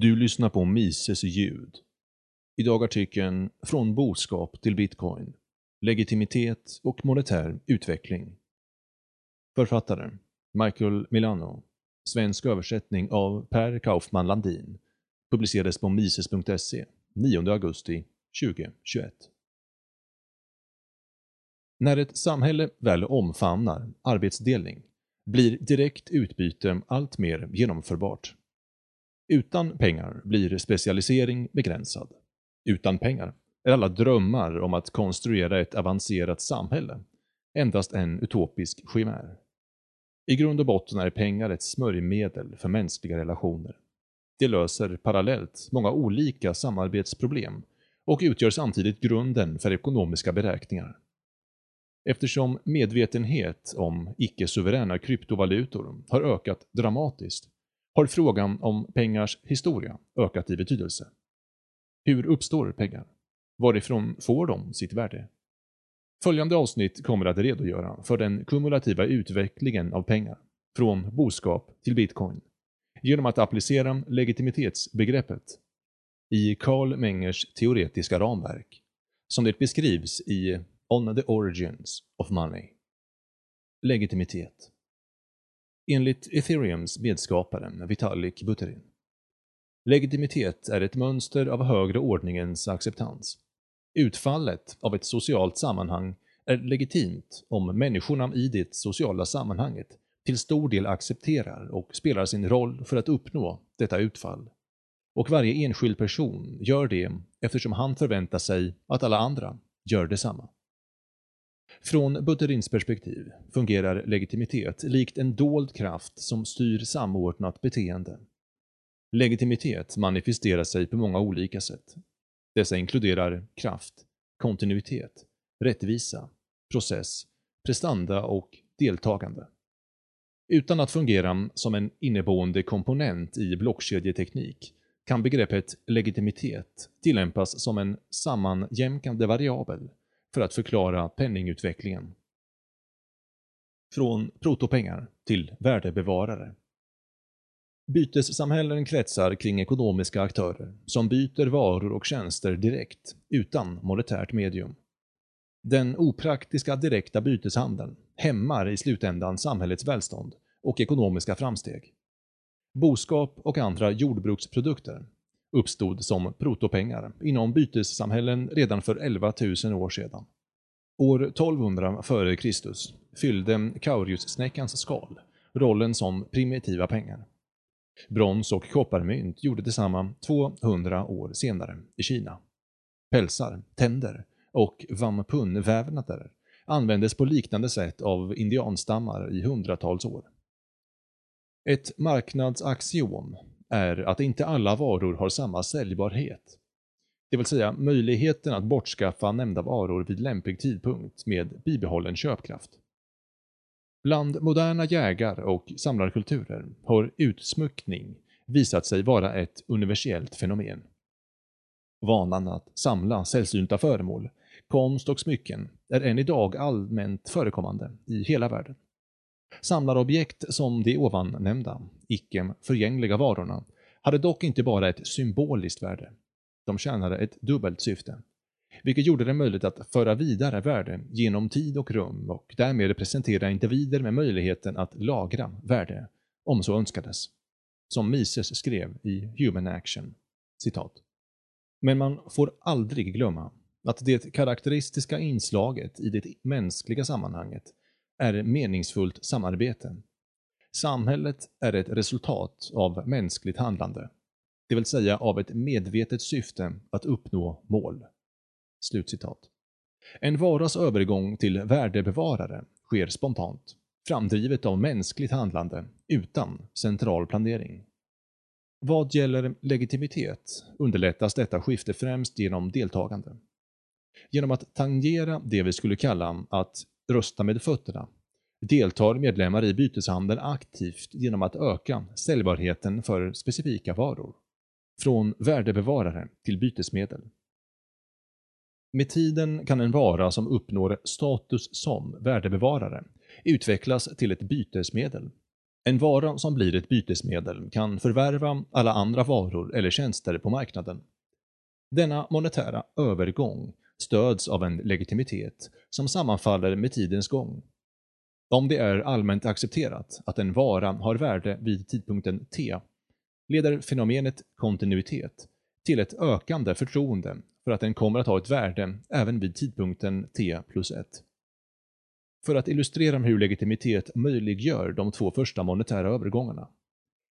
Du lyssnar på Mises ljud. Idag artikeln “Från boskap till bitcoin. Legitimitet och monetär utveckling”. Författare Michael Milano. Svensk översättning av Per Kaufman Landin. Publicerades på mises.se 9 augusti 2021. När ett samhälle väl omfamnar arbetsdelning blir direkt utbyte allt mer genomförbart. Utan pengar blir specialisering begränsad. Utan pengar är alla drömmar om att konstruera ett avancerat samhälle endast en utopisk chimär. I grund och botten är pengar ett smörjmedel för mänskliga relationer. Det löser parallellt många olika samarbetsproblem och utgör samtidigt grunden för ekonomiska beräkningar. Eftersom medvetenhet om icke-suveräna kryptovalutor har ökat dramatiskt har frågan om pengars historia ökat i betydelse. Hur uppstår pengar? Varifrån får de sitt värde? Följande avsnitt kommer att redogöra för den kumulativa utvecklingen av pengar, från boskap till bitcoin, genom att applicera legitimitetsbegreppet i Carl Mengers teoretiska ramverk, som det beskrivs i On the Origins of Money. Legitimitet Enligt Ethereums medskapare Vitalik Buterin. Legitimitet är ett mönster av högre ordningens acceptans. Utfallet av ett socialt sammanhang är legitimt om människorna i det sociala sammanhanget till stor del accepterar och spelar sin roll för att uppnå detta utfall. Och varje enskild person gör det eftersom han förväntar sig att alla andra gör detsamma. Från Butterins perspektiv fungerar legitimitet likt en dold kraft som styr samordnat beteende. Legitimitet manifesterar sig på många olika sätt. Dessa inkluderar kraft, kontinuitet, rättvisa, process, prestanda och deltagande. Utan att fungera som en inneboende komponent i blockkedjeteknik kan begreppet legitimitet tillämpas som en sammanjämkande variabel för att förklara penningutvecklingen. Från protopengar till värdebevarare. Bytessamhällen kretsar kring ekonomiska aktörer som byter varor och tjänster direkt, utan monetärt medium. Den opraktiska direkta byteshandeln hämmar i slutändan samhällets välstånd och ekonomiska framsteg. Boskap och andra jordbruksprodukter uppstod som protopengar inom bytessamhällen redan för 11 000 år sedan. År 1200 f.Kr. fyllde Kauriussnäckans skal rollen som primitiva pengar. Brons och kopparmynt gjorde detsamma 200 år senare i Kina. Pälsar, tänder och vampunvävnader användes på liknande sätt av indianstammar i hundratals år. Ett marknadsaxiom är att inte alla varor har samma säljbarhet. Det vill säga möjligheten att bortskaffa nämnda varor vid lämplig tidpunkt med bibehållen köpkraft. Bland moderna jägar och samlarkulturer har utsmyckning visat sig vara ett universellt fenomen. Vanan att samla sällsynta föremål, konst och smycken är än idag allmänt förekommande i hela världen. Samlarobjekt som de ovan nämnda, icke förgängliga varorna hade dock inte bara ett symboliskt värde. De tjänade ett dubbelt syfte, vilket gjorde det möjligt att föra vidare värde genom tid och rum och därmed presentera individer med möjligheten att lagra värde, om så önskades. Som Mises skrev i Human Action, citat. Men man får aldrig glömma att det karaktäristiska inslaget i det mänskliga sammanhanget är meningsfullt samarbete Samhället är ett resultat av mänskligt handlande, det vill säga av ett medvetet syfte att uppnå mål.” Slutcitat. En varas övergång till värdebevarare sker spontant, framdrivet av mänskligt handlande utan central planering. Vad gäller legitimitet underlättas detta skifte främst genom deltagande. Genom att tangera det vi skulle kalla att rösta med fötterna deltar medlemmar i byteshandeln aktivt genom att öka säljbarheten för specifika varor. Från värdebevarare till bytesmedel. Med tiden kan en vara som uppnår status som värdebevarare utvecklas till ett bytesmedel. En vara som blir ett bytesmedel kan förvärva alla andra varor eller tjänster på marknaden. Denna monetära övergång stöds av en legitimitet som sammanfaller med tidens gång. Om det är allmänt accepterat att en vara har värde vid tidpunkten t, leder fenomenet kontinuitet till ett ökande förtroende för att den kommer att ha ett värde även vid tidpunkten t plus 1. För att illustrera hur legitimitet möjliggör de två första monetära övergångarna.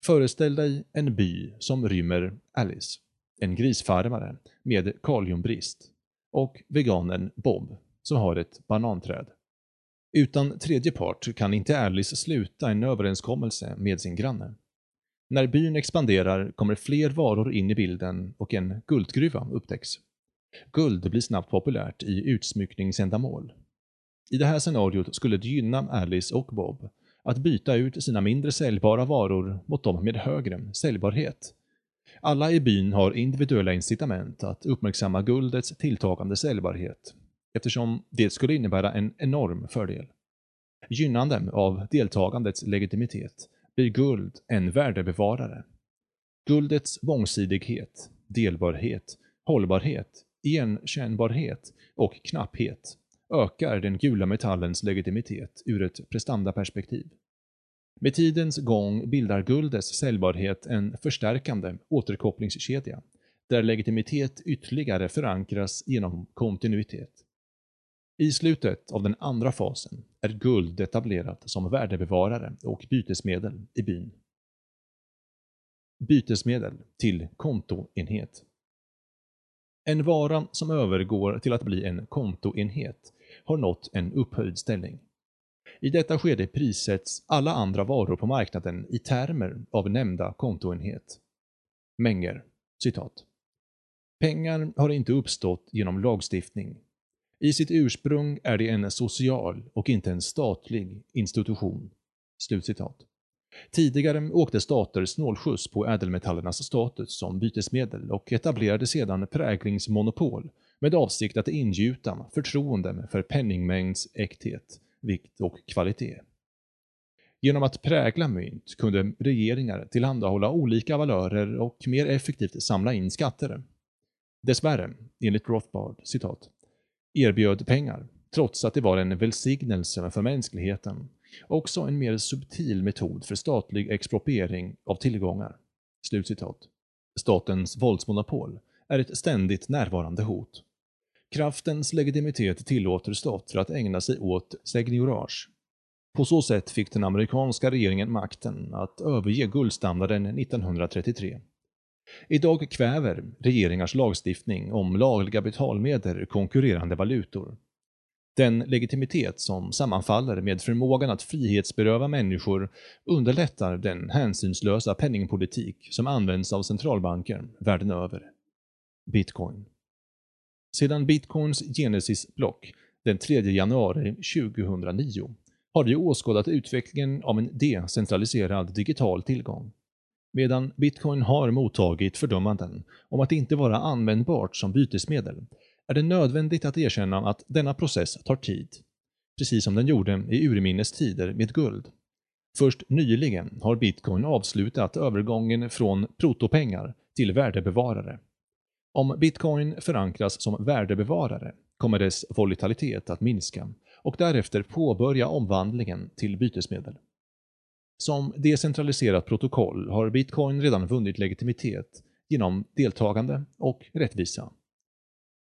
Föreställ dig en by som rymmer Alice, en grisfarmare med kaliumbrist, och veganen Bob, som har ett bananträd. Utan tredje part kan inte Alice sluta en överenskommelse med sin granne. När byn expanderar kommer fler varor in i bilden och en guldgruva upptäcks. Guld blir snabbt populärt i utsmyckningsändamål. I det här scenariot skulle det gynna Alice och Bob att byta ut sina mindre säljbara varor mot de med högre säljbarhet. Alla i byn har individuella incitament att uppmärksamma guldets tilltagande säljbarhet, eftersom det skulle innebära en enorm fördel. Gynnande av deltagandets legitimitet blir guld en värdebevarare. Guldets mångsidighet, delbarhet, hållbarhet, igenkännbarhet och knapphet ökar den gula metallens legitimitet ur ett prestandaperspektiv. Med tidens gång bildar guldets säljbarhet en förstärkande återkopplingskedja, där legitimitet ytterligare förankras genom kontinuitet. I slutet av den andra fasen är guld etablerat som värdebevarare och bytesmedel i byn. Bytesmedel till kontoenhet. En vara som övergår till att bli en kontoenhet har nått en upphöjd ställning. I detta skede prissätts alla andra varor på marknaden i termer av nämnda kontoenhet. Menger, citat. Pengar har inte uppstått genom lagstiftning. I sitt ursprung är det en social och inte en statlig institution. Slutcitat. Tidigare åkte stater snålskjuts på ädelmetallernas status som bytesmedel och etablerade sedan präglingsmonopol med avsikt att ingjuta förtroende för penningmängds äkthet, vikt och kvalitet. Genom att prägla mynt kunde regeringar tillhandahålla olika valörer och mer effektivt samla in skatter. Dessvärre, enligt Rothbard, citat, erbjöd pengar, trots att det var en välsignelse för mänskligheten, också en mer subtil metod för statlig expropriering av tillgångar. Slutcitat. Statens våldsmonopol är ett ständigt närvarande hot. Kraftens legitimitet tillåter stater att ägna sig åt seigniorage. På så sätt fick den amerikanska regeringen makten att överge guldstandarden 1933. Idag kväver regeringars lagstiftning om lagliga betalmedel konkurrerande valutor. Den legitimitet som sammanfaller med förmågan att frihetsberöva människor underlättar den hänsynslösa penningpolitik som används av centralbanker världen över. Bitcoin sedan bitcoins Genesis-block den 3 januari 2009 har vi åskådat utvecklingen av en decentraliserad digital tillgång. Medan bitcoin har mottagit fördömanden om att inte vara användbart som bytesmedel är det nödvändigt att erkänna att denna process tar tid, precis som den gjorde i urminnes tider med guld. Först nyligen har bitcoin avslutat övergången från protopengar till värdebevarare. Om bitcoin förankras som värdebevarare kommer dess volatilitet att minska och därefter påbörja omvandlingen till bytesmedel. Som decentraliserat protokoll har bitcoin redan vunnit legitimitet genom deltagande och rättvisa.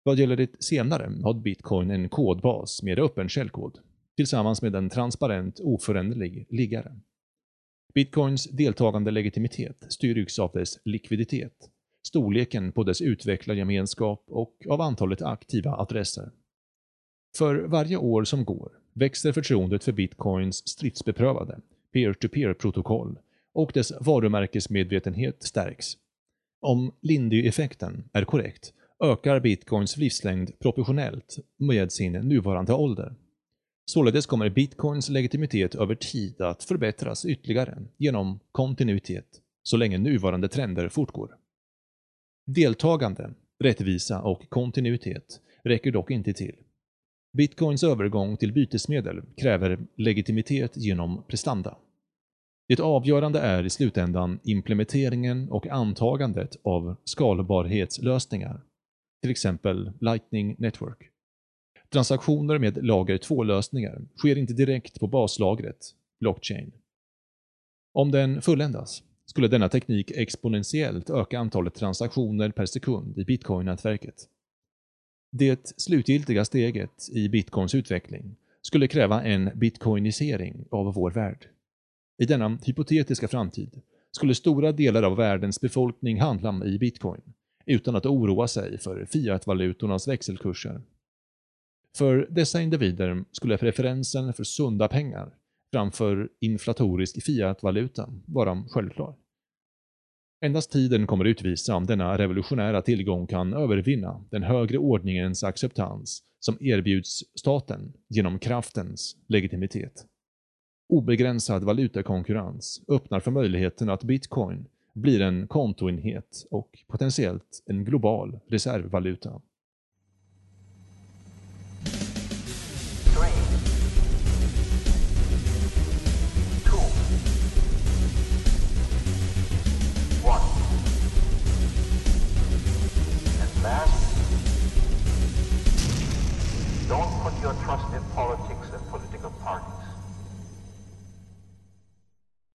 Vad gäller det senare har bitcoin en kodbas med öppen källkod, tillsammans med en transparent oföränderlig liggare. Bitcoins deltagande legitimitet styrks av dess likviditet storleken på dess utvecklargemenskap och av antalet aktiva adresser. För varje år som går växer förtroendet för bitcoins stridsbeprövade peer-to-peer-protokoll och dess varumärkesmedvetenhet stärks. Om Lindy-effekten är korrekt ökar bitcoins livslängd proportionellt med sin nuvarande ålder. Således kommer bitcoins legitimitet över tid att förbättras ytterligare genom kontinuitet, så länge nuvarande trender fortgår. Deltagande, rättvisa och kontinuitet räcker dock inte till. Bitcoins övergång till bytesmedel kräver legitimitet genom prestanda. Det avgörande är i slutändan implementeringen och antagandet av skalbarhetslösningar, till exempel Lightning Network. Transaktioner med lager 2-lösningar sker inte direkt på baslagret, blockchain. Om den fulländas skulle denna teknik exponentiellt öka antalet transaktioner per sekund i bitcoin-nätverket. Det slutgiltiga steget i bitcoins utveckling skulle kräva en bitcoinisering av vår värld. I denna hypotetiska framtid skulle stora delar av världens befolkning handla i bitcoin utan att oroa sig för fiatvalutornas växelkurser. För dessa individer skulle preferensen för sunda pengar framför inflatorisk fiatvaluta vara självklar. Endast tiden kommer utvisa om denna revolutionära tillgång kan övervinna den högre ordningens acceptans som erbjuds staten genom kraftens legitimitet. Obegränsad valutakonkurrens öppnar för möjligheten att bitcoin blir en kontoenhet och potentiellt en global reservvaluta.